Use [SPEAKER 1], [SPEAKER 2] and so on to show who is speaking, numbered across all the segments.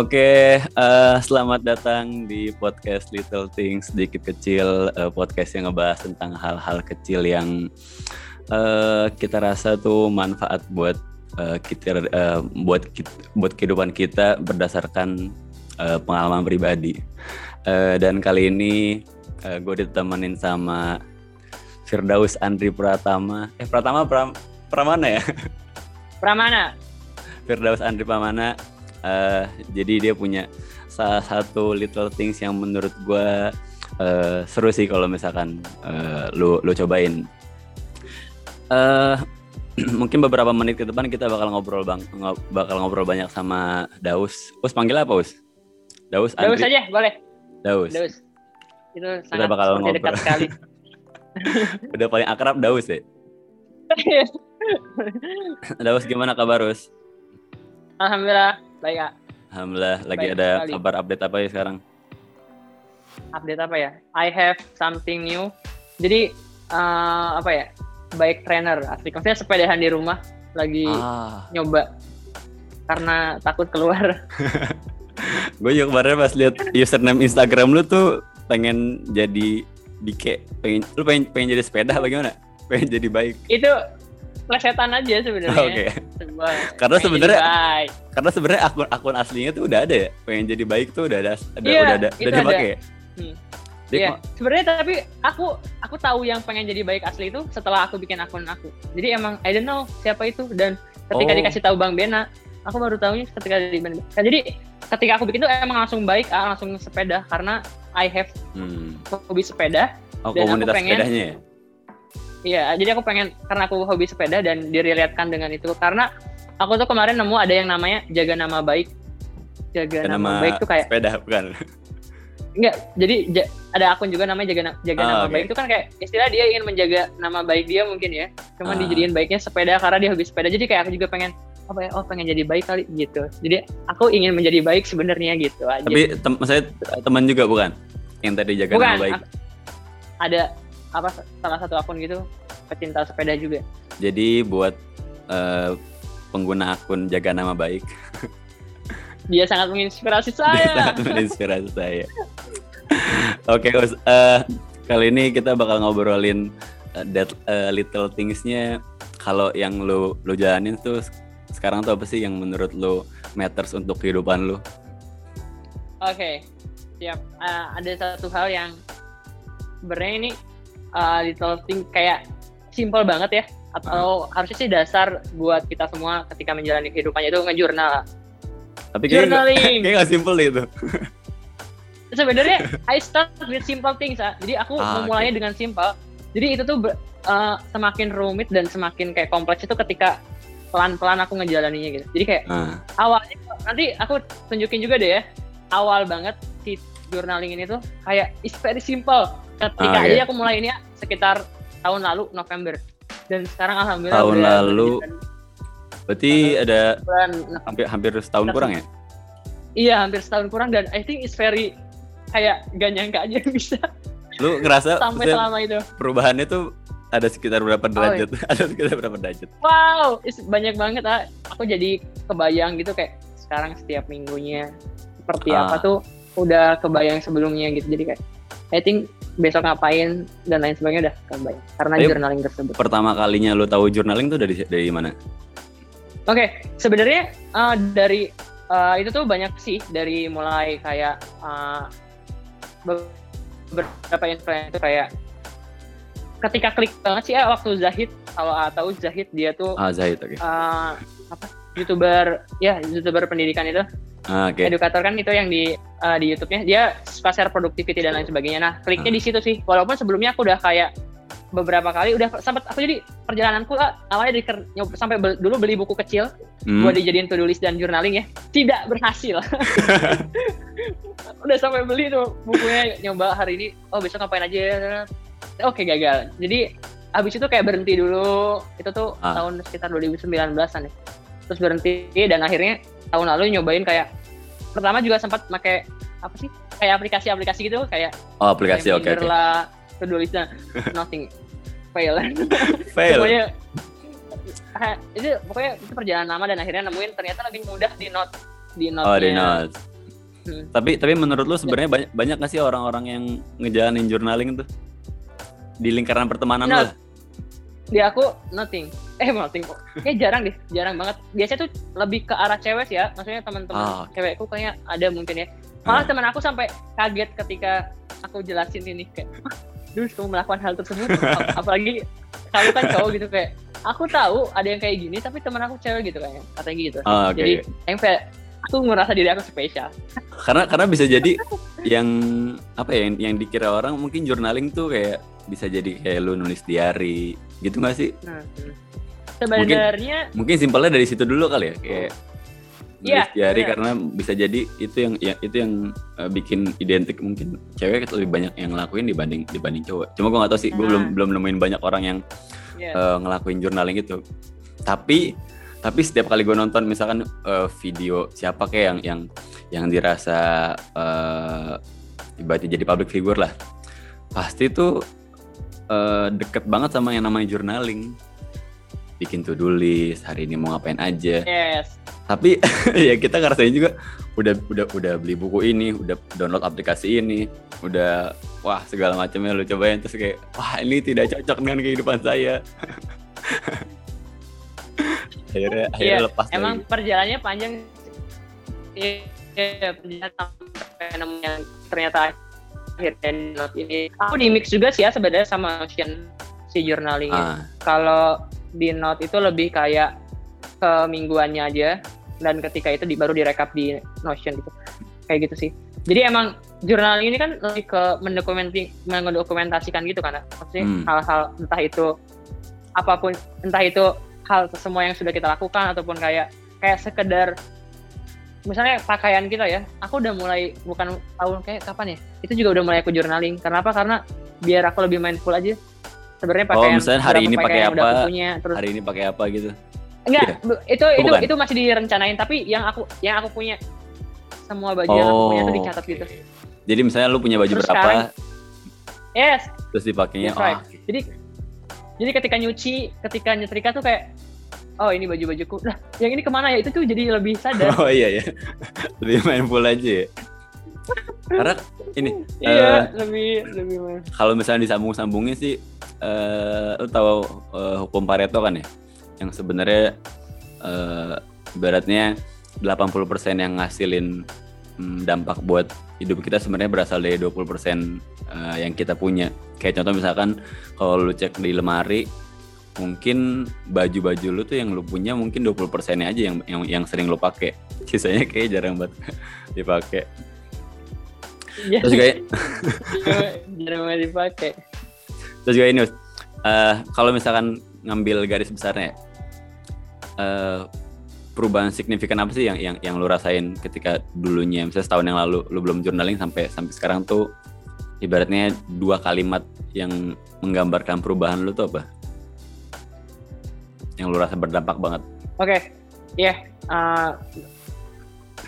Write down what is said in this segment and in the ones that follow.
[SPEAKER 1] Oke, uh, selamat datang di podcast Little Things sedikit kecil, uh, podcast yang ngebahas tentang hal-hal kecil yang uh, kita rasa tuh manfaat buat uh, kita, uh, buat buat kehidupan kita berdasarkan uh, pengalaman pribadi. Uh, dan kali ini uh, gue ditemenin sama Firdaus Andri Pratama. Eh Pratama Pram, Pramana ya?
[SPEAKER 2] Pramana.
[SPEAKER 1] Firdaus Andri Pramana uh, jadi dia punya salah satu little things yang menurut gue uh, seru sih kalau misalkan uh, lu lu cobain. Uh, mungkin beberapa menit ke depan kita bakal ngobrol bang ngob, bakal ngobrol banyak sama Daus. Us panggil apa Us?
[SPEAKER 2] Daus Andri. Daus aja boleh.
[SPEAKER 1] Daus.
[SPEAKER 2] Daus. Itu
[SPEAKER 1] sangat kita bakal ngobrol. dekat sekali. Udah paling akrab Daus ya? Daus gimana kabar Us?
[SPEAKER 2] Alhamdulillah baik kak.
[SPEAKER 1] Alhamdulillah lagi baik ada sekali. kabar update apa ya sekarang?
[SPEAKER 2] Update apa ya? I have something new. Jadi uh, apa ya? Baik trainer asli. Maksudnya sepedahan di rumah lagi ah. nyoba karena takut keluar.
[SPEAKER 1] gue juga kemarin pas lihat username Instagram lu tuh pengen jadi dike pengen lu pengen pengen jadi sepeda bagaimana pengen jadi baik
[SPEAKER 2] itu plesetan aja sebenarnya.
[SPEAKER 1] Oke. Okay. Karena sebenarnya karena sebenarnya akun akun aslinya tuh udah ada ya. Pengen jadi baik tuh udah ada, ada
[SPEAKER 2] yeah,
[SPEAKER 1] udah ada, udah dipakai. Ya?
[SPEAKER 2] Hmm. Iya, sebenarnya tapi aku aku tahu yang pengen jadi baik asli itu setelah aku bikin akun aku. Jadi emang I don't know siapa itu dan ketika oh. dikasih tahu Bang Bena, aku baru tahunya ketika di Bang Nah, jadi ketika aku bikin itu emang langsung baik, ah, langsung sepeda karena I have hmm. hobi sepeda.
[SPEAKER 1] Oh, dan komunitas aku pengen, sepedanya ya?
[SPEAKER 2] Iya, jadi aku pengen karena aku hobi sepeda dan direliatkan dengan itu karena aku tuh kemarin nemu ada yang namanya jaga nama baik.
[SPEAKER 1] Jaga nama, nama baik tuh kayak sepeda bukan.
[SPEAKER 2] Enggak, jadi ja, ada akun juga namanya jaga jaga oh, nama okay. baik itu kan kayak istilah dia ingin menjaga nama baik dia mungkin ya. Cuman uh. dijadiin baiknya sepeda karena dia hobi sepeda. Jadi kayak aku juga pengen apa ya oh pengen jadi baik kali gitu. Jadi aku ingin menjadi baik sebenarnya gitu aja.
[SPEAKER 1] Tapi tem saya teman juga bukan yang tadi jaga bukan, nama baik.
[SPEAKER 2] Ada apa salah satu akun gitu pecinta sepeda juga.
[SPEAKER 1] Jadi buat uh, pengguna akun jaga nama baik.
[SPEAKER 2] Dia sangat menginspirasi saya. Dia
[SPEAKER 1] sangat menginspirasi saya. Oke, okay, uh, kali ini kita bakal ngobrolin uh, that uh, little thingsnya kalau yang lo lo jalanin tuh sekarang tuh apa sih yang menurut lo matters untuk kehidupan lo?
[SPEAKER 2] Oke, okay. siap. Uh, ada satu hal yang sebenarnya ini uh, little thing kayak simple banget ya atau uh. harusnya sih dasar buat kita semua ketika menjalani kehidupannya itu ngejurnal.
[SPEAKER 1] Tapi kayak kayak gak simple itu.
[SPEAKER 2] Sebenarnya I start with simple things, ah. jadi aku ah, memulainya okay. dengan simple. Jadi itu tuh uh, semakin rumit dan semakin kayak kompleks itu ketika pelan-pelan aku ngejalaninya gitu. Jadi kayak uh. awalnya nanti aku tunjukin juga deh ya. Awal banget si journaling ini tuh kayak it's very simple ketika ah, jadi aku mulai ini ya sekitar tahun lalu November. Dan sekarang alhamdulillah
[SPEAKER 1] tahun lalu. berarti ada bulan, hampir hampir setahun kurang ya?
[SPEAKER 2] Iya hampir setahun kurang dan I think it's very kayak gak nyangka aja bisa
[SPEAKER 1] lu ngerasa
[SPEAKER 2] sampai selama itu.
[SPEAKER 1] perubahannya tuh ada sekitar berapa derajat? oh, iya. ada sekitar berapa derajat?
[SPEAKER 2] Wow banyak banget ah. Aku jadi kebayang gitu kayak sekarang setiap minggunya seperti ah. apa tuh udah kebayang sebelumnya gitu. Jadi kayak I think besok ngapain dan lain sebagainya udah kebayang karena Ayo, journaling tersebut.
[SPEAKER 1] Pertama kalinya lo tahu journaling tuh dari dari mana?
[SPEAKER 2] Oke, okay, sebenarnya uh, dari uh, itu tuh banyak sih dari mulai kayak uh, beberapa influencer kayak ketika klik banget sih ya waktu Zahid kalau uh, tahu Zahid dia tuh
[SPEAKER 1] ah Zahid okay. uh,
[SPEAKER 2] apa youtuber ya youtuber pendidikan itu
[SPEAKER 1] Ah, okay.
[SPEAKER 2] Edukator kan itu yang di uh, di YouTube-nya dia suka share productivity dan lain sebagainya. Nah, kliknya uh. di situ sih. Walaupun sebelumnya aku udah kayak beberapa kali udah sempat aku jadi perjalananku uh, awalnya di sampai be, dulu beli buku kecil hmm. buat dijadiin to list dan journaling ya tidak berhasil udah sampai beli tuh bukunya nyoba hari ini oh besok ngapain aja oke gagal jadi habis itu kayak berhenti dulu itu tuh ah. tahun sekitar 2019an ya terus berhenti dan akhirnya tahun lalu nyobain kayak pertama juga sempat pakai apa sih kayak aplikasi-aplikasi gitu kayak
[SPEAKER 1] oh aplikasi oke okay, okay.
[SPEAKER 2] lah nothing fail
[SPEAKER 1] fail
[SPEAKER 2] pokoknya itu pokoknya itu perjalanan lama dan akhirnya nemuin ternyata lebih mudah di note
[SPEAKER 1] di note oh di note Hmm. Tapi tapi menurut lu sebenarnya banyak banyak gak sih orang-orang yang ngejalanin journaling tuh di lingkaran pertemanan no. lu?
[SPEAKER 2] Di aku nothing. Eh nothing kok. Kayak jarang deh, jarang banget. Biasanya tuh lebih ke arah cewek sih ya. Maksudnya teman-teman oh, okay. cewekku kayaknya ada mungkin ya. Malah uh. teman aku sampai kaget ketika aku jelasin ini kayak, "Duh, kamu melakukan hal tersebut." Apalagi kamu kan cowok gitu kayak, "Aku tahu ada yang kayak gini, tapi teman aku cewek gitu kayaknya." Katanya gitu. Oh, okay. Jadi yang aku ngerasa diri aku spesial
[SPEAKER 1] karena karena bisa jadi yang apa ya yang, yang dikira orang mungkin journaling tuh kayak bisa jadi kayak lu nulis diary gitu gak sih nah,
[SPEAKER 2] sebenarnya
[SPEAKER 1] mungkin, mungkin simpelnya dari situ dulu kali ya kayak yeah, diary yeah. karena bisa jadi itu yang ya, itu yang uh, bikin identik mungkin cewek lebih banyak yang ngelakuin dibanding dibanding cowok cuma gue gak tau sih nah. gue belum belum nemuin banyak orang yang yeah. Iya. uh, ngelakuin journaling itu tapi tapi setiap kali gue nonton misalkan uh, video siapa kayak yang yang yang dirasa uh, ibaratnya jadi public figure lah pasti tuh uh, deket banget sama yang namanya journaling bikin to do list hari ini mau ngapain aja.
[SPEAKER 2] Yes.
[SPEAKER 1] tapi ya kita ngerasain juga udah udah udah beli buku ini udah download aplikasi ini udah wah segala macamnya lu cobain terus kayak wah ini tidak cocok dengan kehidupan saya. Akhirnya akhirnya
[SPEAKER 2] yeah,
[SPEAKER 1] lepas
[SPEAKER 2] emang dari... perjalanannya panjang iya perjalanan sampai yang ternyata akhirnya ini. Aku di mix juga sih ya sebenarnya sama Notion si journaling ah. kalau di note itu lebih kayak ke mingguannya aja dan ketika itu di, baru direkap di Notion gitu kayak gitu sih jadi emang journaling ini kan lebih ke mendokumenti mendokumentasikan gitu kan maksudnya hmm. hal-hal hmm. entah itu apa pun entah itu hal semua yang sudah kita lakukan ataupun kayak kayak sekedar misalnya pakaian kita ya aku udah mulai bukan tahun kayak kapan ya itu juga udah mulai aku journaling kenapa karena biar aku lebih mindful aja sebenarnya oh, pakaian
[SPEAKER 1] oh misalnya hari ini pakai apa? punya, terus hari ini pakai apa gitu?
[SPEAKER 2] Enggak yeah. itu oh, itu bukan. itu masih direncanain tapi yang aku yang aku punya semua baju oh, yang aku punya tuh dicatat okay. gitu.
[SPEAKER 1] Jadi misalnya lu punya baju terus berapa? sekarang,
[SPEAKER 2] yes.
[SPEAKER 1] Terus dipakainya oh,
[SPEAKER 2] jadi jadi ketika nyuci ketika nyetrika tuh kayak oh ini baju bajuku nah yang ini ke mana ya? Itu tuh jadi lebih sadar.
[SPEAKER 1] Oh iya ya lebih mindful aja ya karena ini
[SPEAKER 2] iya uh, lebih lebih
[SPEAKER 1] kalau misalnya disambung sambungin sih uh, lu tahu uh, hukum Pareto kan ya? Yang sebenarnya uh, ibaratnya 80% yang ngasilin um, dampak buat hidup kita sebenarnya berasal dari 20% uh, yang kita punya. Kayak contoh misalkan kalau lu cek di lemari mungkin baju-baju lu tuh yang lu punya mungkin 20 persennya aja yang yang yang sering lu pakai. Sisanya kayak jarang banget dipakai. Terus kayak
[SPEAKER 2] jarang banget dipakai
[SPEAKER 1] terus juga ini uh, kalau misalkan ngambil garis besarnya uh, perubahan signifikan apa sih yang yang yang lu rasain ketika dulunya misalnya setahun yang lalu lu belum journaling sampai sampai sekarang tuh ibaratnya dua kalimat yang menggambarkan perubahan lu tuh apa? Yang lu rasa berdampak banget?
[SPEAKER 2] Oke, okay. ya yeah. uh,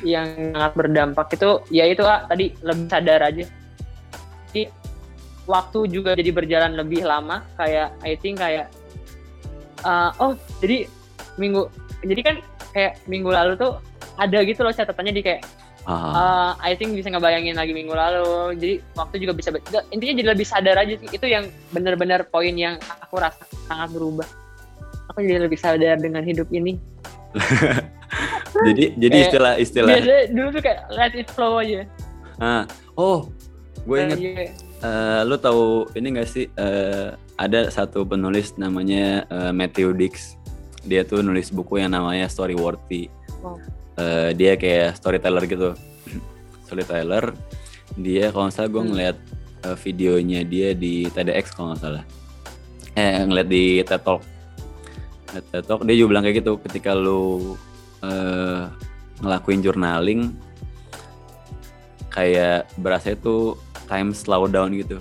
[SPEAKER 2] yang sangat berdampak itu ya itu ah, tadi lebih sadar aja. Jadi waktu juga jadi berjalan lebih lama kayak I think kayak uh, oh jadi minggu jadi kan kayak minggu lalu tuh ada gitu loh catatannya di kayak Uh, I think bisa ngebayangin lagi minggu lalu. Jadi waktu juga bisa intinya jadi lebih sadar aja sih. Itu yang benar-benar poin yang aku rasa sangat berubah. Aku jadi lebih sadar dengan hidup ini.
[SPEAKER 1] jadi jadi istilah istilah.
[SPEAKER 2] Biasa dulu tuh kayak let it flow aja.
[SPEAKER 1] Ah, oh, gue inget. Uh, yeah. uh, lu tahu ini gak sih? Uh, ada satu penulis namanya uh, Matthew Dix. Dia tuh nulis buku yang namanya Storyworthy. Oh uh, dia kayak storyteller gitu storyteller dia kalau nggak salah gue hmm. ngeliat uh, videonya dia di TEDx kalau nggak salah eh ngeliat di TED Talk TED Talk dia juga bilang kayak gitu ketika lu uh, ngelakuin journaling kayak berasa itu time slow down gitu.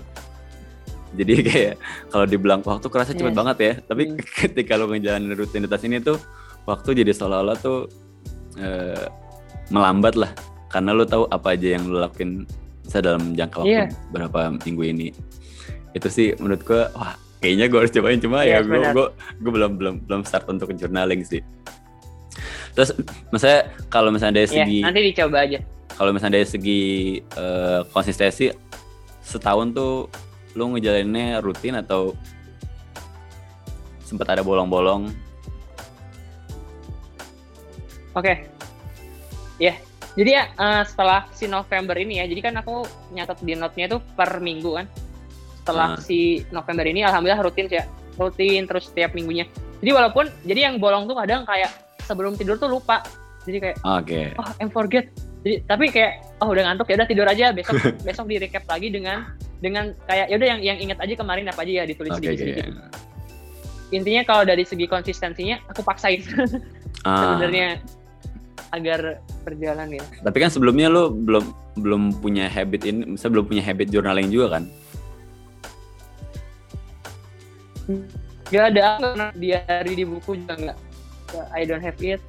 [SPEAKER 1] Jadi kayak kalau dibilang waktu kerasa cepet yes. banget ya. Tapi hmm. ketika lu ngejalanin rutinitas ini tuh waktu jadi seolah-olah tuh uh, melambat lah. Karena lo tahu apa aja yang lo lakuin bisa dalam jangka waktu yeah. berapa minggu ini. Itu sih menurut gue wah kayaknya gue harus cobain. Cuma yeah, ya gue gue gue belum belum belum start untuk journaling sih terus misalnya kalau misalnya dari yeah, segi
[SPEAKER 2] nanti dicoba aja
[SPEAKER 1] kalau misalnya dari segi uh, konsistensi setahun tuh lu ngejalaninnya rutin atau sempat ada bolong-bolong?
[SPEAKER 2] Oke, okay. ya. Yeah. Jadi ya uh, setelah si November ini ya, jadi kan aku nyatet di note-nya tuh per minggu kan. Setelah uh. si November ini, alhamdulillah rutin sih ya, rutin terus setiap minggunya. Jadi walaupun, jadi yang bolong tuh kadang kayak sebelum tidur tuh lupa. Jadi kayak,
[SPEAKER 1] okay.
[SPEAKER 2] oh I'm forget. Jadi tapi kayak, oh udah ngantuk ya udah tidur aja besok besok di recap lagi dengan dengan kayak ya udah yang yang ingat aja kemarin apa aja ya ditulis okay, sedikit-sedikit. Okay intinya kalau dari segi konsistensinya aku paksain ah. sebenarnya agar berjalan ya.
[SPEAKER 1] Tapi kan sebelumnya lo belum belum punya habit ini, misalnya belum punya habit journaling juga kan?
[SPEAKER 2] Gak ada, di hari di buku juga nggak. I don't have it.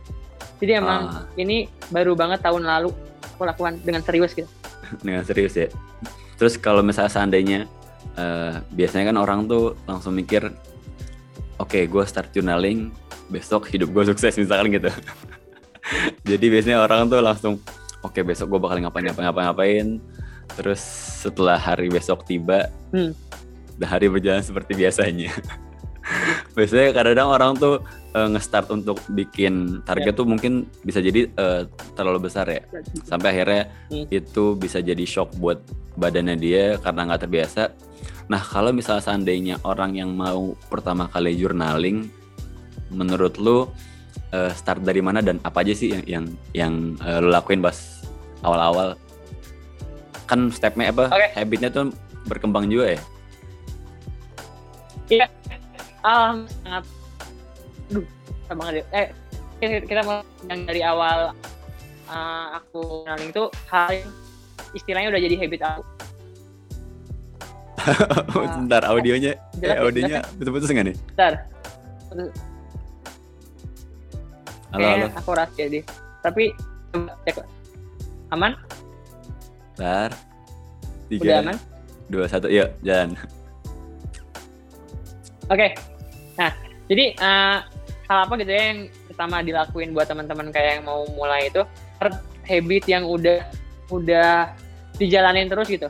[SPEAKER 2] Jadi emang ah. ini baru banget tahun lalu aku lakukan dengan serius gitu.
[SPEAKER 1] dengan serius ya. Terus kalau misalnya seandainya uh, biasanya kan orang tuh langsung mikir oke okay, gue start journaling besok hidup gue sukses misalkan gitu jadi biasanya orang tuh langsung oke okay, besok gue bakal ngapain ngapain ngapain ngapain terus setelah hari besok tiba hmm. hari berjalan seperti biasanya biasanya kadang-kadang orang tuh uh, nge-start untuk bikin target yeah. tuh mungkin bisa jadi uh, terlalu besar ya sampai akhirnya hmm. itu bisa jadi shock buat badannya dia karena nggak terbiasa Nah, kalau misalnya seandainya orang yang mau pertama kali journaling, menurut lu uh, start dari mana dan apa aja sih yang yang yang uh, lu lakuin pas awal-awal? Kan stepnya apa? Okay. Habitnya tuh berkembang juga ya?
[SPEAKER 2] Iya, um, sangat, duh, sama eh kita, mau yang dari awal uh, aku journaling itu hal istilahnya udah jadi habit aku
[SPEAKER 1] Bentar, audionya, jelas, eh, audionya betul-betul nggak nih?
[SPEAKER 2] Bentar.
[SPEAKER 1] Halo, halo.
[SPEAKER 2] Aku rahasia deh. Tapi cek. Aman?
[SPEAKER 1] Bentar.
[SPEAKER 2] Tiga. Udah aman?
[SPEAKER 1] Dua, satu, yuk, jalan.
[SPEAKER 2] Oke. Okay. Nah, jadi uh, hal apa gitu ya yang pertama dilakuin buat teman-teman kayak yang mau mulai itu habit yang udah udah dijalanin terus gitu.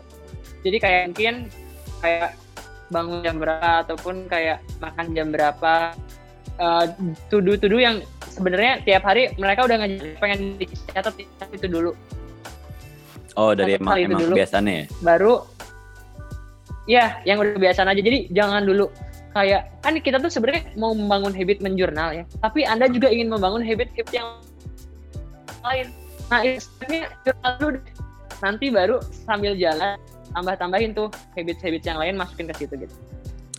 [SPEAKER 2] Jadi kayak mungkin kayak bangun jam berapa ataupun kayak makan jam berapa uh, tudu-tudu yang sebenarnya tiap hari mereka udah ngajar pengen dicatat itu dulu
[SPEAKER 1] oh dari emang, emang dulu. kebiasaannya ya
[SPEAKER 2] baru ya yang udah kebiasaan aja jadi jangan dulu kayak kan kita tuh sebenarnya mau membangun habit menjurnal ya tapi anda juga ingin membangun habit-habit yang lain nah ini jurnal dulu nanti baru sambil jalan tambah-tambahin tuh habit-habit yang lain masukin ke situ gitu.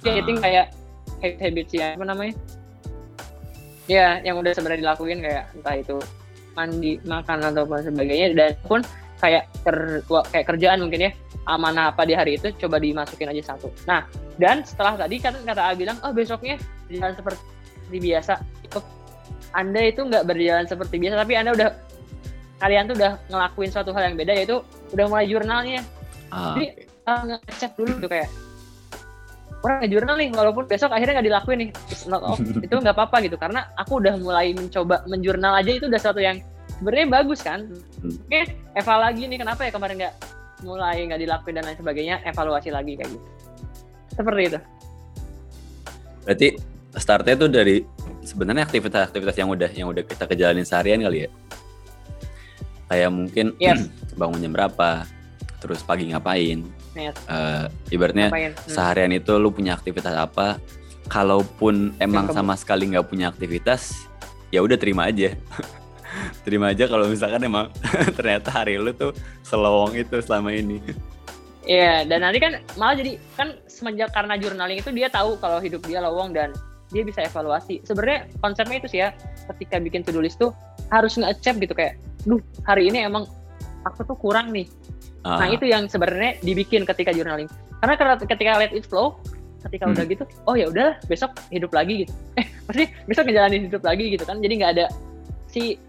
[SPEAKER 2] Ya, uh. kayak habit-habit yang apa namanya? Ya, yang udah sebenarnya dilakuin kayak entah itu mandi, makan ataupun sebagainya dan pun kayak ker, kayak kerjaan mungkin ya amanah apa di hari itu coba dimasukin aja satu. Nah, dan setelah tadi kan kata A bilang, oh besoknya jalan seperti biasa. Itu Anda itu nggak berjalan seperti biasa, tapi Anda udah kalian tuh udah ngelakuin suatu hal yang beda yaitu udah mulai jurnalnya Ah, Jadi uh, ngecek dulu tuh kayak orang ngejurnal nih walaupun besok akhirnya nggak dilakuin nih not off itu nggak apa-apa gitu karena aku udah mulai mencoba menjurnal aja itu udah satu yang sebenarnya bagus kan hmm. oke Eva lagi nih kenapa ya kemarin nggak mulai nggak dilakuin dan lain sebagainya evaluasi lagi kayak gitu seperti itu
[SPEAKER 1] berarti startnya tuh dari sebenarnya aktivitas-aktivitas yang udah yang udah kita kejalanin seharian kali ya kayak mungkin yes. bangun jam berapa terus pagi ngapain yes. uh, ibaratnya ngapain? Hmm. seharian itu lu punya aktivitas apa kalaupun emang sama sekali nggak punya aktivitas ya udah terima aja terima aja kalau misalkan emang ternyata hari lu tuh selowong itu selama ini
[SPEAKER 2] Iya, dan nanti kan malah jadi kan semenjak karena journaling itu dia tahu kalau hidup dia lowong dan dia bisa evaluasi. Sebenarnya konsepnya itu sih ya, ketika bikin to-do list tuh harus nge-accept gitu kayak, duh hari ini emang aku tuh kurang nih. Uh. Nah itu yang sebenarnya dibikin ketika journaling. Karena ketika let it flow, ketika hmm. udah gitu, oh ya udah besok hidup lagi gitu. Eh pasti besok ngejalanin hidup lagi gitu kan. Jadi nggak ada si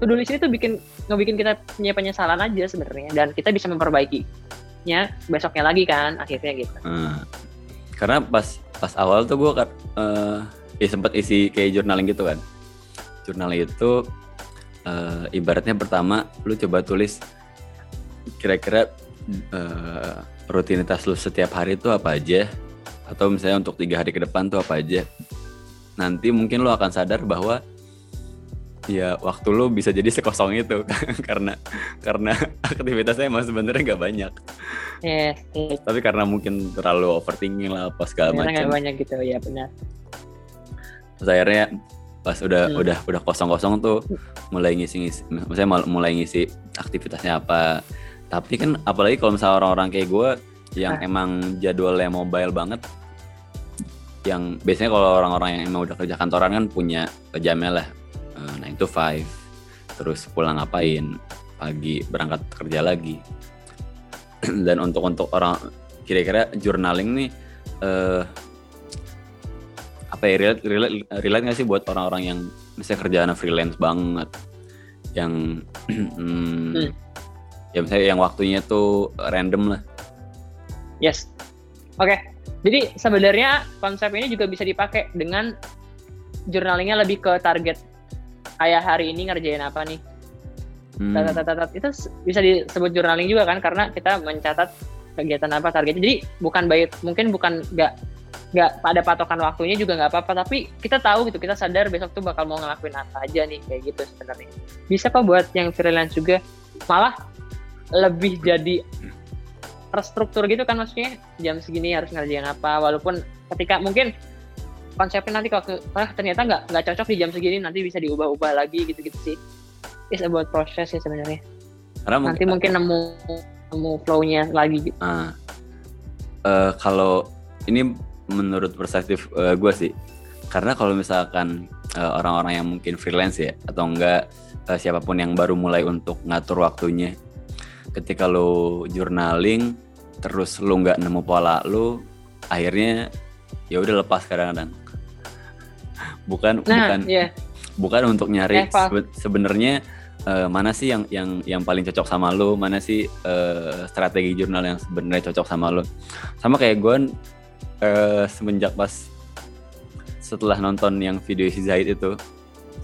[SPEAKER 2] to do list itu bikin ngebikin kita punya penyesalan aja sebenarnya dan kita bisa memperbaiki nya besoknya lagi kan akhirnya gitu. Hmm.
[SPEAKER 1] Karena pas pas awal tuh gue uh, ya sempat isi kayak journaling gitu kan. Jurnal itu uh, ibaratnya pertama lu coba tulis kira-kira uh, rutinitas lu setiap hari itu apa aja atau misalnya untuk tiga hari ke depan tuh apa aja nanti mungkin lu akan sadar bahwa ya waktu lu bisa jadi sekosong itu karena karena aktivitasnya emang sebenarnya nggak banyak.
[SPEAKER 2] Yes, yes.
[SPEAKER 1] Tapi karena mungkin terlalu overthinking lah apa segala macam.
[SPEAKER 2] Nggak banyak gitu ya benar.
[SPEAKER 1] Terus akhirnya pas udah hmm. udah udah kosong-kosong tuh mulai ngisi-ngisi, maksudnya mulai ngisi aktivitasnya apa. Tapi kan apalagi kalau misalnya orang-orang kayak gue yang ah. emang jadwalnya mobile banget, yang biasanya kalau orang-orang yang emang udah kerja kantoran kan punya jamnya lah 9 eh, to 5 terus pulang ngapain? Pagi berangkat kerja lagi. Dan untuk untuk orang kira-kira journaling nih uh, apa ya relate relate relate nggak sih buat orang-orang yang misalnya kerjaan freelance banget? Yang hmm, hmm. ya misalnya yang waktunya tuh random lah.
[SPEAKER 2] Yes. Oke. Okay. jadi sebenarnya konsep ini juga bisa dipakai dengan journalingnya lebih ke target kayak hari ini ngerjain apa nih? Hmm. itu bisa disebut journaling juga kan karena kita mencatat kegiatan apa targetnya. Jadi bukan baik mungkin bukan nggak nggak pada patokan waktunya juga nggak apa-apa tapi kita tahu gitu kita sadar besok tuh bakal mau ngelakuin apa aja nih kayak gitu sebenarnya. Bisa kok buat yang freelance juga. Malah lebih jadi terstruktur gitu kan maksudnya. Jam segini harus ngerjain apa walaupun ketika mungkin konsepnya nanti kalau ah, ternyata nggak nggak cocok di jam segini nanti bisa diubah-ubah lagi gitu-gitu sih. Is about proses ya sebenarnya. Nanti mungkin, mungkin nemu nemu flow-nya lagi gitu. Uh,
[SPEAKER 1] uh, kalau ini menurut perspektif uh, gue sih karena kalau misalkan uh, orang-orang yang mungkin freelance ya atau enggak uh, siapa pun yang baru mulai untuk ngatur waktunya ketika lo journaling terus lo nggak nemu pola lo akhirnya ya udah lepas kadang-kadang bukan nah, bukan yeah. bukan untuk nyari sebe sebenarnya uh, mana sih yang yang yang paling cocok sama lo? Mana sih uh, strategi jurnal yang sebenarnya cocok sama lo? Sama kayak gue uh, semenjak pas setelah nonton yang video si Zahid itu.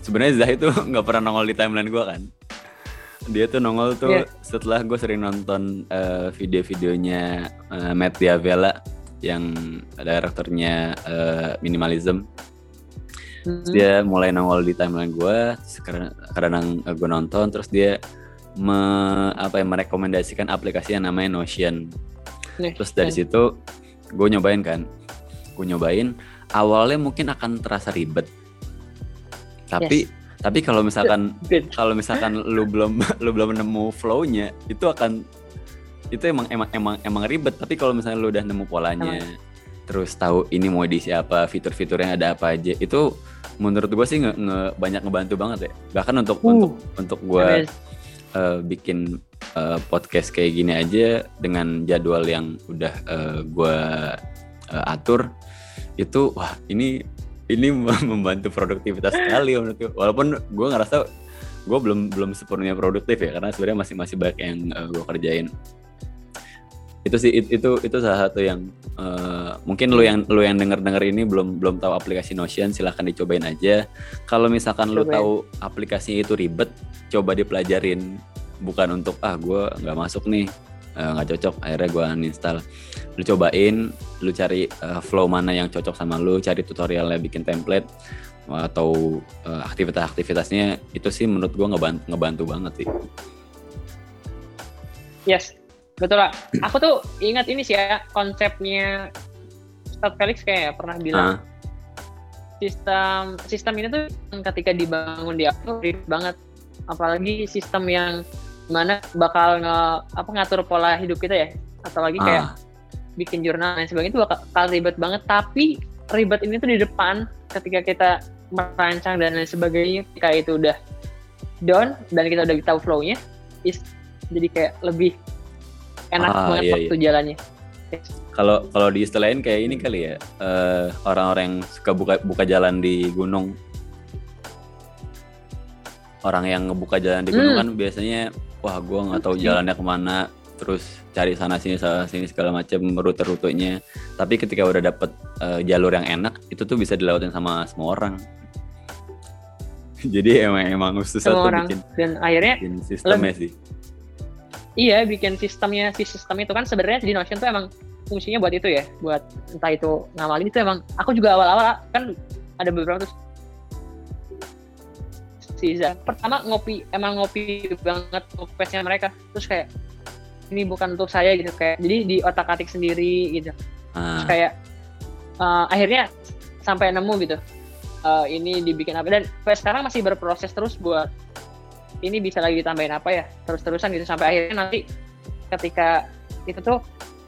[SPEAKER 1] Sebenarnya Zahid tuh nggak pernah nongol di timeline gue kan. Dia tuh nongol tuh yeah. setelah gue sering nonton uh, video-videonya uh, Matt Diavela yang direkturnya uh, minimalism hmm. dia mulai nongol di timeline gue sekarang kadang gue nonton terus dia me, apa yang merekomendasikan aplikasi yang namanya Notion Notion. terus dari situ gue nyobain kan gue nyobain awalnya mungkin akan terasa ribet tapi yes. tapi kalau misalkan kalau misalkan lu belum lu belum nemu flow-nya itu akan itu emang emang emang emang ribet tapi kalau misalnya lu udah nemu polanya emang. Terus tahu ini mau di siapa fitur-fiturnya ada apa aja. Itu menurut gue sih nge, nge banyak ngebantu banget ya. Bahkan untuk uh, untuk untuk gue uh, bikin uh, podcast kayak gini aja dengan jadwal yang udah uh, gue uh, atur itu wah ini ini membantu produktivitas sekali menurut gue walaupun gue ngerasa gue belum belum sepenuhnya produktif ya karena sebenarnya masih masih banyak yang uh, gue kerjain itu sih itu itu salah satu yang uh, mungkin lu yang lu yang denger denger ini belum belum tahu aplikasi Notion silahkan dicobain aja. Kalau misalkan Cobain. lu tahu aplikasinya itu ribet coba dipelajarin. Bukan untuk ah gue nggak masuk nih eh, nggak uh, cocok akhirnya gue uninstall. Lu cobain lu cari uh, flow mana yang cocok sama lu cari tutorialnya bikin template atau uh, aktivitas-aktivitasnya itu sih menurut gue ngebantu, ngebantu banget sih.
[SPEAKER 2] Yes Betul lah. Aku tuh ingat ini sih ya konsepnya Ustadz Felix kayak ya, pernah bilang. Uh. Sistem sistem ini tuh ketika dibangun di aku banget. Apalagi sistem yang mana bakal nge, apa ngatur pola hidup kita ya. Atau lagi kayak uh. bikin jurnal dan sebagainya itu bakal ribet banget. Tapi ribet ini tuh di depan ketika kita merancang dan lain sebagainya ketika itu udah down dan kita udah tahu flow-nya is jadi kayak lebih enak ah, banget iya, waktu iya. jalannya.
[SPEAKER 1] Kalau kalau di lain kayak ini kali ya uh, orang-orang yang suka buka buka jalan di gunung. Orang yang ngebuka jalan di gunung hmm. kan biasanya wah gue nggak tahu jalannya ke mana. Terus cari sana sini sana sini segala macam rute-rutenya. Tapi ketika udah dapet uh, jalur yang enak itu tuh bisa dilewatin sama semua orang. Jadi emang emang susah
[SPEAKER 2] Semua
[SPEAKER 1] tuh
[SPEAKER 2] orang.
[SPEAKER 1] bikin,
[SPEAKER 2] dan akhirnya
[SPEAKER 1] bikin sistemnya sih
[SPEAKER 2] iya bikin sistemnya si sistem itu kan sebenarnya di Notion tuh emang fungsinya buat itu ya buat entah itu ngamalin itu emang. Aku juga awal-awal kan ada beberapa tuh. Season pertama ngopi emang ngopi banget ngopesnya mereka. Terus kayak ini bukan untuk saya gitu kayak jadi di otak atik sendiri gitu. Terus
[SPEAKER 1] ah,
[SPEAKER 2] kayak uh, akhirnya sampai nemu gitu uh, ini dibikin apa. Dan sekarang masih berproses terus buat ini bisa lagi ditambahin apa ya terus-terusan gitu sampai akhirnya nanti ketika itu tuh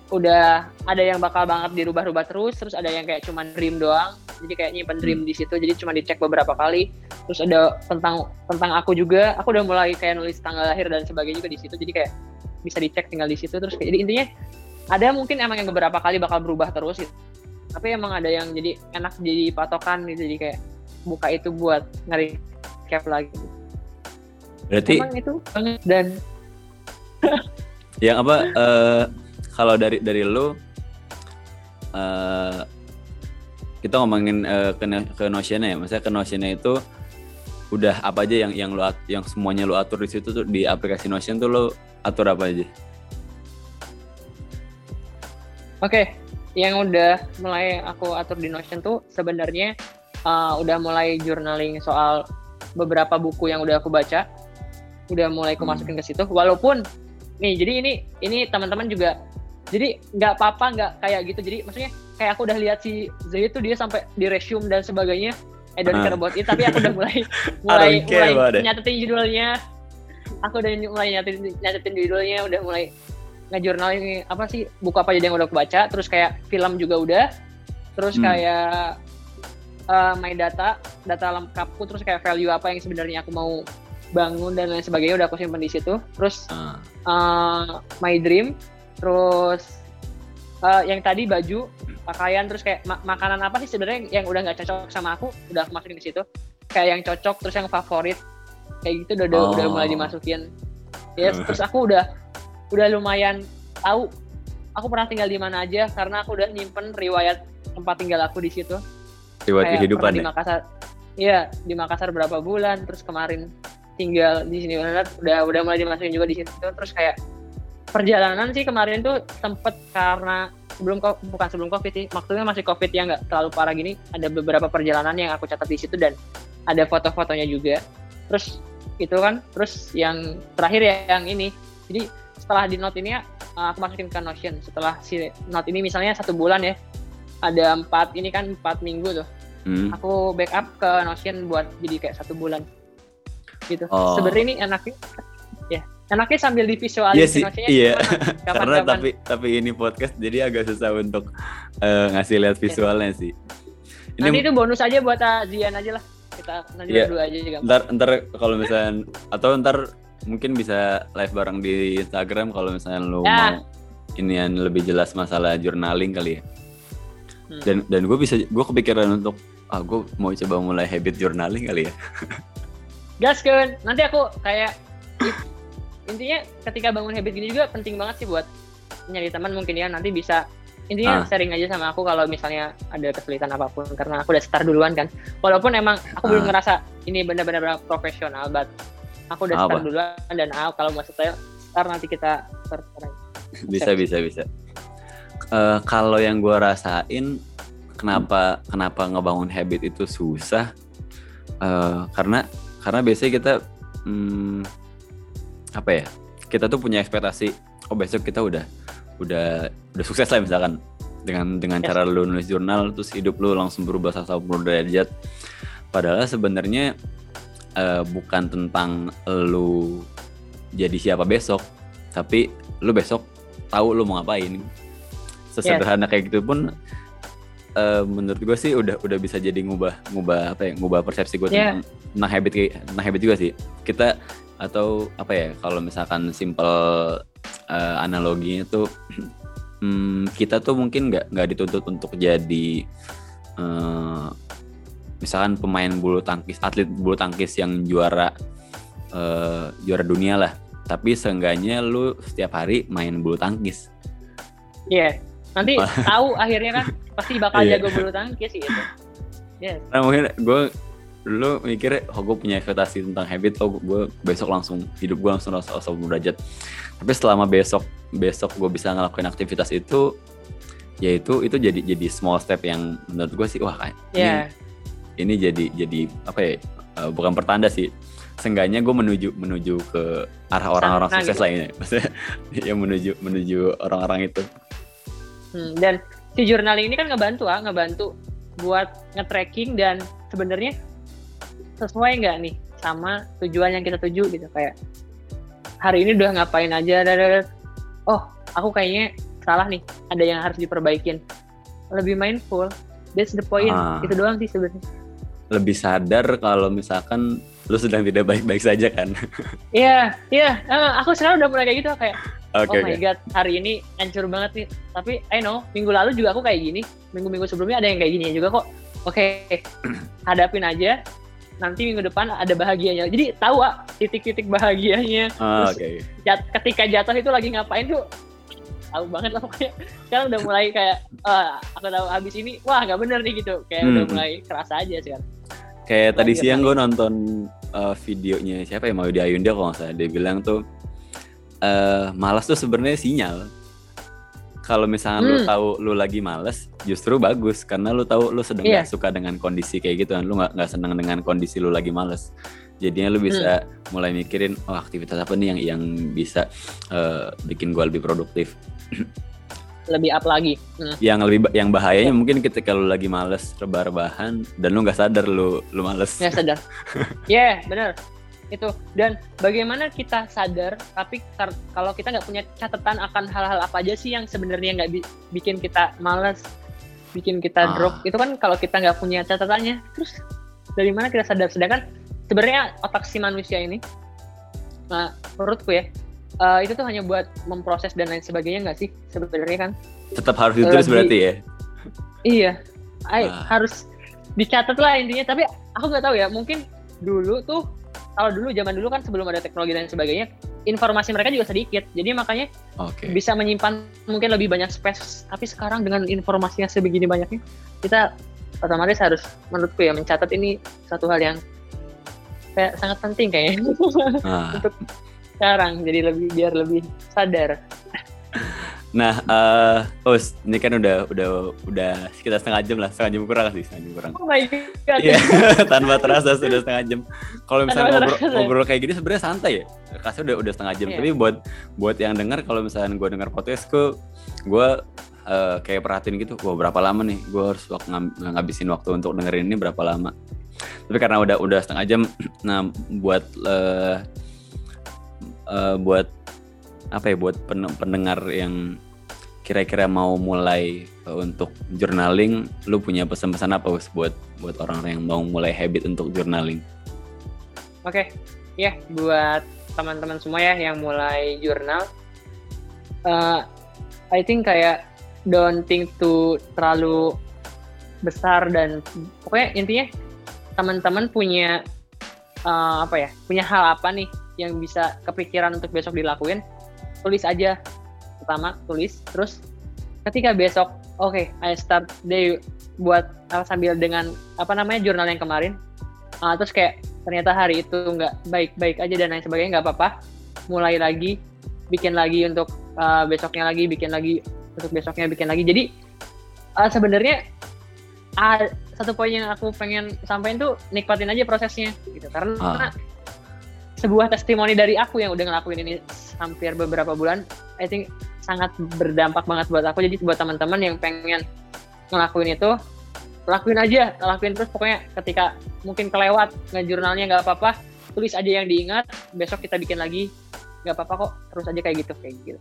[SPEAKER 2] udah ada yang bakal banget dirubah-rubah terus terus ada yang kayak cuman dream doang jadi kayak nyimpen dream di situ jadi cuma dicek beberapa kali terus ada tentang tentang aku juga aku udah mulai kayak nulis tanggal lahir dan sebagainya juga di situ jadi kayak bisa dicek tinggal di situ terus kayak jadi intinya ada mungkin emang yang beberapa kali bakal berubah terus gitu tapi emang ada yang jadi enak jadi patokan gitu jadi kayak buka itu buat ngari cap lagi
[SPEAKER 1] berarti
[SPEAKER 2] emang itu. Dan
[SPEAKER 1] yang apa eh, kalau dari dari lu eh, kita ngomongin eh, ke ke Notion-nya ya. Maksudnya ke Notion-nya itu udah apa aja yang yang lu yang semuanya lu atur di situ tuh di aplikasi Notion tuh lu atur apa aja?
[SPEAKER 2] Oke, yang udah mulai aku atur di Notion tuh sebenarnya uh, udah mulai journaling soal beberapa buku yang udah aku baca. Udah mulai aku
[SPEAKER 1] Hmm.
[SPEAKER 2] masukin ke situ. Walaupun nih, jadi ini ini teman-teman juga jadi nggak apa-apa nggak kayak gitu. Jadi maksudnya kayak aku udah lihat si Zay itu dia sampai di resume dan sebagainya. I don't
[SPEAKER 1] Ah.
[SPEAKER 2] care about it, tapi aku udah mulai mulai mulai nyatetin judulnya. Aku udah mulai nyatetin nyatetin judulnya, udah mulai ngejurnal ini apa sih buku apa aja yang udah aku baca terus kayak film juga udah terus
[SPEAKER 1] Hmm.
[SPEAKER 2] kayak uh, my data data lengkapku terus kayak value apa yang sebenarnya aku mau bangun dan lain sebagainya udah aku simpan di situ. Terus
[SPEAKER 1] Ah,
[SPEAKER 2] uh, my dream terus uh, yang tadi baju pakaian terus kayak ma- makanan apa sih sebenarnya yang udah nggak cocok sama aku udah aku masukin di situ. Kayak yang cocok terus yang favorit kayak gitu udah udah, udah
[SPEAKER 1] Oh.
[SPEAKER 2] mulai dimasukin. Ya
[SPEAKER 1] Hmm.
[SPEAKER 2] terus aku udah udah lumayan tahu aku pernah tinggal di mana aja karena aku udah nyimpen riwayat tempat tinggal aku di situ.
[SPEAKER 1] Riwayat
[SPEAKER 2] kayak
[SPEAKER 1] kehidupan
[SPEAKER 2] di
[SPEAKER 1] ya?
[SPEAKER 2] Makassar iya di Makassar berapa bulan terus kemarin tinggal di sini. Benar udah udah mulai dimasukin juga di situ. Terus kayak perjalanan sih kemarin tuh sempet karena sebelum bukan sebelum covid sih maksudnya masih covid yang nggak terlalu parah gini ada beberapa perjalanan yang aku catat di situ dan ada foto-fotonya juga. Terus itu kan terus yang terakhir ya yang ini. Jadi setelah di note ini ya uh, aku masukin ke Notion. Setelah si note ini misalnya satu bulan ya ada empat ini kan empat minggu tuh.
[SPEAKER 1] Hmm.
[SPEAKER 2] aku backup ke Notion buat jadi kayak satu bulan gitu
[SPEAKER 1] Oh.
[SPEAKER 2] sebenarnya ini enaknya ya enaknya sambil
[SPEAKER 1] Iya
[SPEAKER 2] divisualisasi
[SPEAKER 1] sih,
[SPEAKER 2] Notionnya
[SPEAKER 1] iya.
[SPEAKER 2] gimana?
[SPEAKER 1] Karena
[SPEAKER 2] Kapan-kapan.
[SPEAKER 1] tapi tapi ini podcast jadi agak susah untuk eh, ngasih lihat visualnya sih. Ini
[SPEAKER 2] nanti itu bonus aja buat uh, Zian aja lah kita nanti
[SPEAKER 1] Iya.
[SPEAKER 2] berdua aja juga
[SPEAKER 1] ntar ntar kalau misalnya atau ntar mungkin bisa live bareng di Instagram kalau misalnya lu
[SPEAKER 2] Ya.
[SPEAKER 1] mau inian lebih jelas masalah journaling kali ya.
[SPEAKER 2] Hmm.
[SPEAKER 1] Dan dan gue bisa gue kepikiran untuk ah gue mau coba mulai habit journaling kali ya.
[SPEAKER 2] gas kan nanti aku kayak intinya ketika bangun habit gini juga penting banget sih buat nyari teman mungkin ya nanti bisa intinya
[SPEAKER 1] Ah.
[SPEAKER 2] sharing aja sama aku kalau misalnya ada kesulitan apa pun karena aku udah start duluan kan walaupun emang aku belum
[SPEAKER 1] Ah.
[SPEAKER 2] ngerasa ini benar-benar profesional but aku udah start
[SPEAKER 1] Apa?
[SPEAKER 2] duluan dan ah, kalau mau start start nanti kita start
[SPEAKER 1] bisa bisa bisa. Eh, kalau yang gue rasain kenapa kenapa ngebangun habit itu susah Eh, karena karena biasanya kita hmm, apa ya kita tuh punya ekspektasi oh besok kita udah udah udah sukses lah misalkan. Dengan dengan
[SPEAKER 2] Yes.
[SPEAKER 1] cara lu nulis jurnal terus hidup lu langsung berubah 180 derajat. Padahal sebenarnya eh, bukan tentang lu jadi siapa besok tapi lu besok tahu lu mau ngapain. Sesederhana kayak gitu pun eh, menurut gue sih udah udah bisa jadi ngubah ngubah apa ya ngubah persepsi gue
[SPEAKER 2] Yeah.
[SPEAKER 1] tentang tentang habit tentang habit juga sih kita atau apa ya kalau misalkan simple eh, analoginya tuh hmm, kita tuh mungkin nggak nggak dituntut untuk jadi eh, misalkan pemain bulu tangkis atlet bulu tangkis yang juara eh, juara dunia lah tapi seenggaknya lu setiap hari main bulu tangkis
[SPEAKER 2] Iya. Nanti tahu akhirnya kan pasti bakal
[SPEAKER 1] Iya.
[SPEAKER 2] jago bulu tangkis sih itu. Yes.
[SPEAKER 1] Nah mungkin gue dulu mikir oh gue punya ekspektasi tentang habit oh gue besok langsung hidup gue langsung rasa rasa derajat tapi selama besok besok gue bisa ngelakuin aktivitas itu ya itu jadi jadi small step yang menurut gue sih wah kayak yeah. ini, ini jadi jadi apa ya uh, bukan pertanda sih seenggaknya gue menuju menuju ke arah orang-orang sukses gitu. lainnya maksudnya ya menuju menuju orang-orang itu
[SPEAKER 2] hmm, dan si journaling ini kan ngebantu ah ngebantu buat nge-tracking dan sebenarnya sesuai nggak nih sama tujuan yang kita tuju gitu kayak hari ini udah ngapain aja oh aku kayaknya salah nih ada yang harus diperbaikin lebih mindful that's the point ah. itu doang sih sebenarnya
[SPEAKER 1] lebih sadar kalau misalkan lu sedang tidak baik-baik saja kan?
[SPEAKER 2] Iya, iya. Uh, aku sekarang udah mulai kayak gitu kayak, okay, oh my okay. god, hari ini hancur banget nih. Tapi I know, minggu lalu juga aku kayak gini. Minggu-minggu sebelumnya ada yang kayak gini juga kok. Oke, okay, hadapin aja. Nanti minggu depan ada bahagianya. Jadi tahu ah titik-titik bahagianya. Uh, Terus okay. jat, ketika jatuh itu lagi ngapain tuh tahu banget lah pokoknya sekarang udah mulai kayak uh, aku tahu habis ini wah nggak bener nih gitu kayak hmm. udah mulai kerasa aja sekarang
[SPEAKER 1] kayak tadi siang gue nonton uh, videonya siapa ya mau di Ayunda kalau nggak salah dia bilang tuh uh, malas tuh sebenarnya sinyal kalau misalnya hmm. lu tahu lu lagi malas justru bagus karena lu tahu lu sedang yeah. gak suka dengan kondisi kayak gitu kan lu nggak nggak senang dengan kondisi lu lagi malas jadinya lu bisa hmm. mulai mikirin oh aktivitas apa nih yang yang bisa uh, bikin gue lebih produktif
[SPEAKER 2] lebih up lagi. Hmm.
[SPEAKER 1] Yang lebih yang bahayanya mungkin ketika lu lagi males rebah-rebahan dan lu nggak sadar lu lu males.
[SPEAKER 2] Nggak sadar. Ya yeah, benar itu dan bagaimana kita sadar tapi kalau kita nggak punya catatan akan hal-hal apa aja sih yang sebenarnya nggak bi bikin kita males bikin kita ah. drop itu kan kalau kita nggak punya catatannya. Terus dari mana kita sadar? Sedangkan sebenarnya otak si manusia ini nah menurutku ya uh, itu tuh hanya buat memproses dan lain sebagainya nggak sih sebenarnya kan?
[SPEAKER 1] Tetap harus ditulis Lagi, berarti ya?
[SPEAKER 2] Iya. Ah. harus dicatat lah intinya. Tapi aku nggak tahu ya mungkin dulu tuh kalau dulu zaman dulu kan sebelum ada teknologi dan sebagainya informasi mereka juga sedikit jadi makanya okay. bisa menyimpan mungkin lebih banyak space tapi sekarang dengan informasinya sebegini banyaknya kita otomatis harus menurutku ya mencatat ini satu hal yang kayak sangat penting kayaknya ah. untuk sekarang jadi lebih biar lebih sadar
[SPEAKER 1] Nah, uh, oh, ini kan udah udah udah sekitar setengah jam lah, setengah jam kurang sih, setengah jam kurang.
[SPEAKER 2] Oh my god.
[SPEAKER 1] Iya, tanpa terasa sudah setengah jam. Kalau misalnya ngobrol, ngobrol kayak gini sebenarnya santai ya. Kasih udah udah setengah jam. Yeah. Tapi buat buat yang dengar kalau misalnya gue dengar podcastku, gue uh, kayak perhatiin gitu, wah berapa lama nih gue harus waktu ngabisin waktu untuk dengerin ini berapa lama. Tapi karena udah udah setengah jam, nah buat uh, uh, buat apa ya buat pendengar yang kira-kira mau mulai uh, untuk journaling, lu punya pesan-pesan apa us buat buat orang-orang yang mau mulai habit untuk journaling?
[SPEAKER 2] Oke, okay. ya yeah, buat teman-teman semua ya yang mulai jurnal, uh, I think kayak don't think to terlalu besar dan pokoknya intinya teman-teman punya uh, apa ya punya hal apa nih yang bisa kepikiran untuk besok dilakuin tulis aja. Pertama tulis. Terus ketika besok oke okay, I start day buat uh, sambil dengan apa namanya jurnal yang kemarin. Uh, terus kayak ternyata hari itu nggak baik-baik aja dan lain sebagainya nggak apa-apa. Mulai lagi bikin lagi untuk uh, besoknya lagi bikin lagi untuk besoknya bikin lagi. Jadi uh, sebenarnya uh, satu poin yang aku pengen sampaikan tuh nikmatin aja prosesnya gitu. Karena uh sebuah testimoni dari aku yang udah ngelakuin ini hampir beberapa bulan, I think sangat berdampak banget buat aku. Jadi buat teman-teman yang pengen ngelakuin itu, lakuin aja, lakuin terus pokoknya ketika mungkin kelewat ngejurnalnya nggak apa-apa, tulis aja yang diingat, besok kita bikin lagi, nggak apa-apa kok, terus aja kayak gitu, kayak gitu.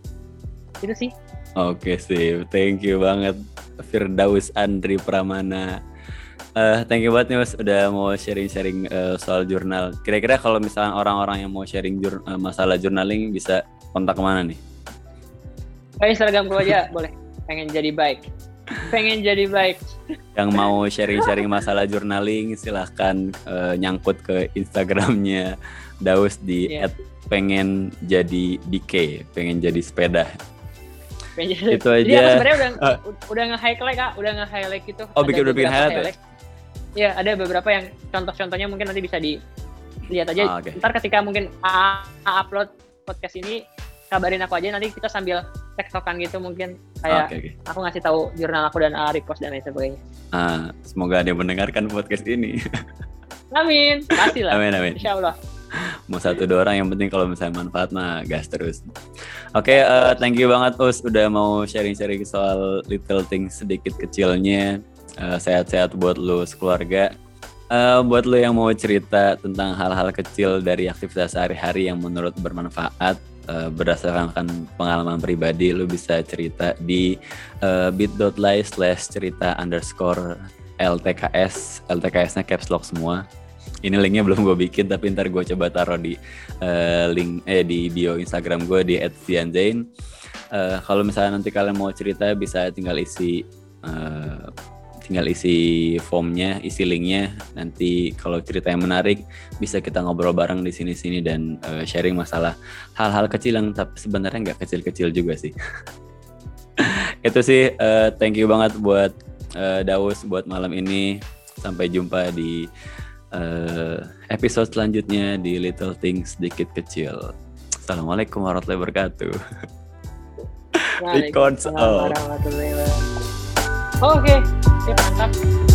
[SPEAKER 2] Itu sih.
[SPEAKER 1] Oke sih, thank you banget Firdaus Andri Pramana Uh, thank you banget nih mas udah mau sharing-sharing uh, soal jurnal. Kira-kira kalau misalnya orang-orang yang mau sharing jur uh, masalah journaling bisa kontak ke mana nih?
[SPEAKER 2] Ke Instagram gue aja boleh. Pengen jadi baik. Pengen jadi baik.
[SPEAKER 1] Yang mau sharing-sharing masalah journaling silahkan uh, nyangkut ke Instagramnya Daus di yeah. pengen jadi DK, pengen jadi sepeda. itu aja. Jadi
[SPEAKER 2] sebenarnya udah uh, udah nge-highlight kak, udah nge-highlight gitu.
[SPEAKER 1] Oh bikin udah bikin highlight, highlight. Ya?
[SPEAKER 2] Ya ada beberapa yang contoh-contohnya mungkin nanti bisa dilihat aja. Ah, okay. Ntar ketika mungkin A, A upload podcast ini kabarin aku aja nanti kita sambil tektokan gitu mungkin kayak okay, okay. aku ngasih tahu jurnal aku dan A repost dan lain sebagainya.
[SPEAKER 1] Ah, semoga ada yang mendengarkan podcast ini.
[SPEAKER 2] Amin, pasti lah.
[SPEAKER 1] Amin amin.
[SPEAKER 2] Insya Allah.
[SPEAKER 1] Mau satu dua orang yang penting kalau misalnya manfaat mah gas terus. Oke, okay, uh, eh, thank you banget Us udah mau sharing-sharing soal little things sedikit kecilnya. Uh, sehat-sehat buat lu sekeluarga. Uh, buat lo yang mau cerita tentang hal-hal kecil dari aktivitas sehari-hari yang menurut bermanfaat uh, berdasarkan pengalaman pribadi lo bisa cerita di uh, bit.ly slash cerita underscore LTKS LTKS-nya caps lock semua. Ini linknya belum gue bikin tapi ntar gue coba taruh di uh, link eh di bio Instagram gue di @fianzain uh, kalau misalnya nanti kalian mau cerita bisa tinggal isi tinggal isi formnya, isi linknya. Nanti kalau cerita yang menarik bisa kita ngobrol bareng di sini-sini dan uh, sharing masalah hal-hal kecil yang tapi sebenarnya nggak kecil-kecil juga sih. Itu sih, uh, thank you banget buat uh, Daus buat malam ini. Sampai jumpa di uh, episode selanjutnya di Little Things Sedikit Kecil. Assalamualaikum warahmatullahi wabarakatuh.
[SPEAKER 2] Waalaikumsalam warahmatullahi wabarakatuh. Oke, okay. mantap.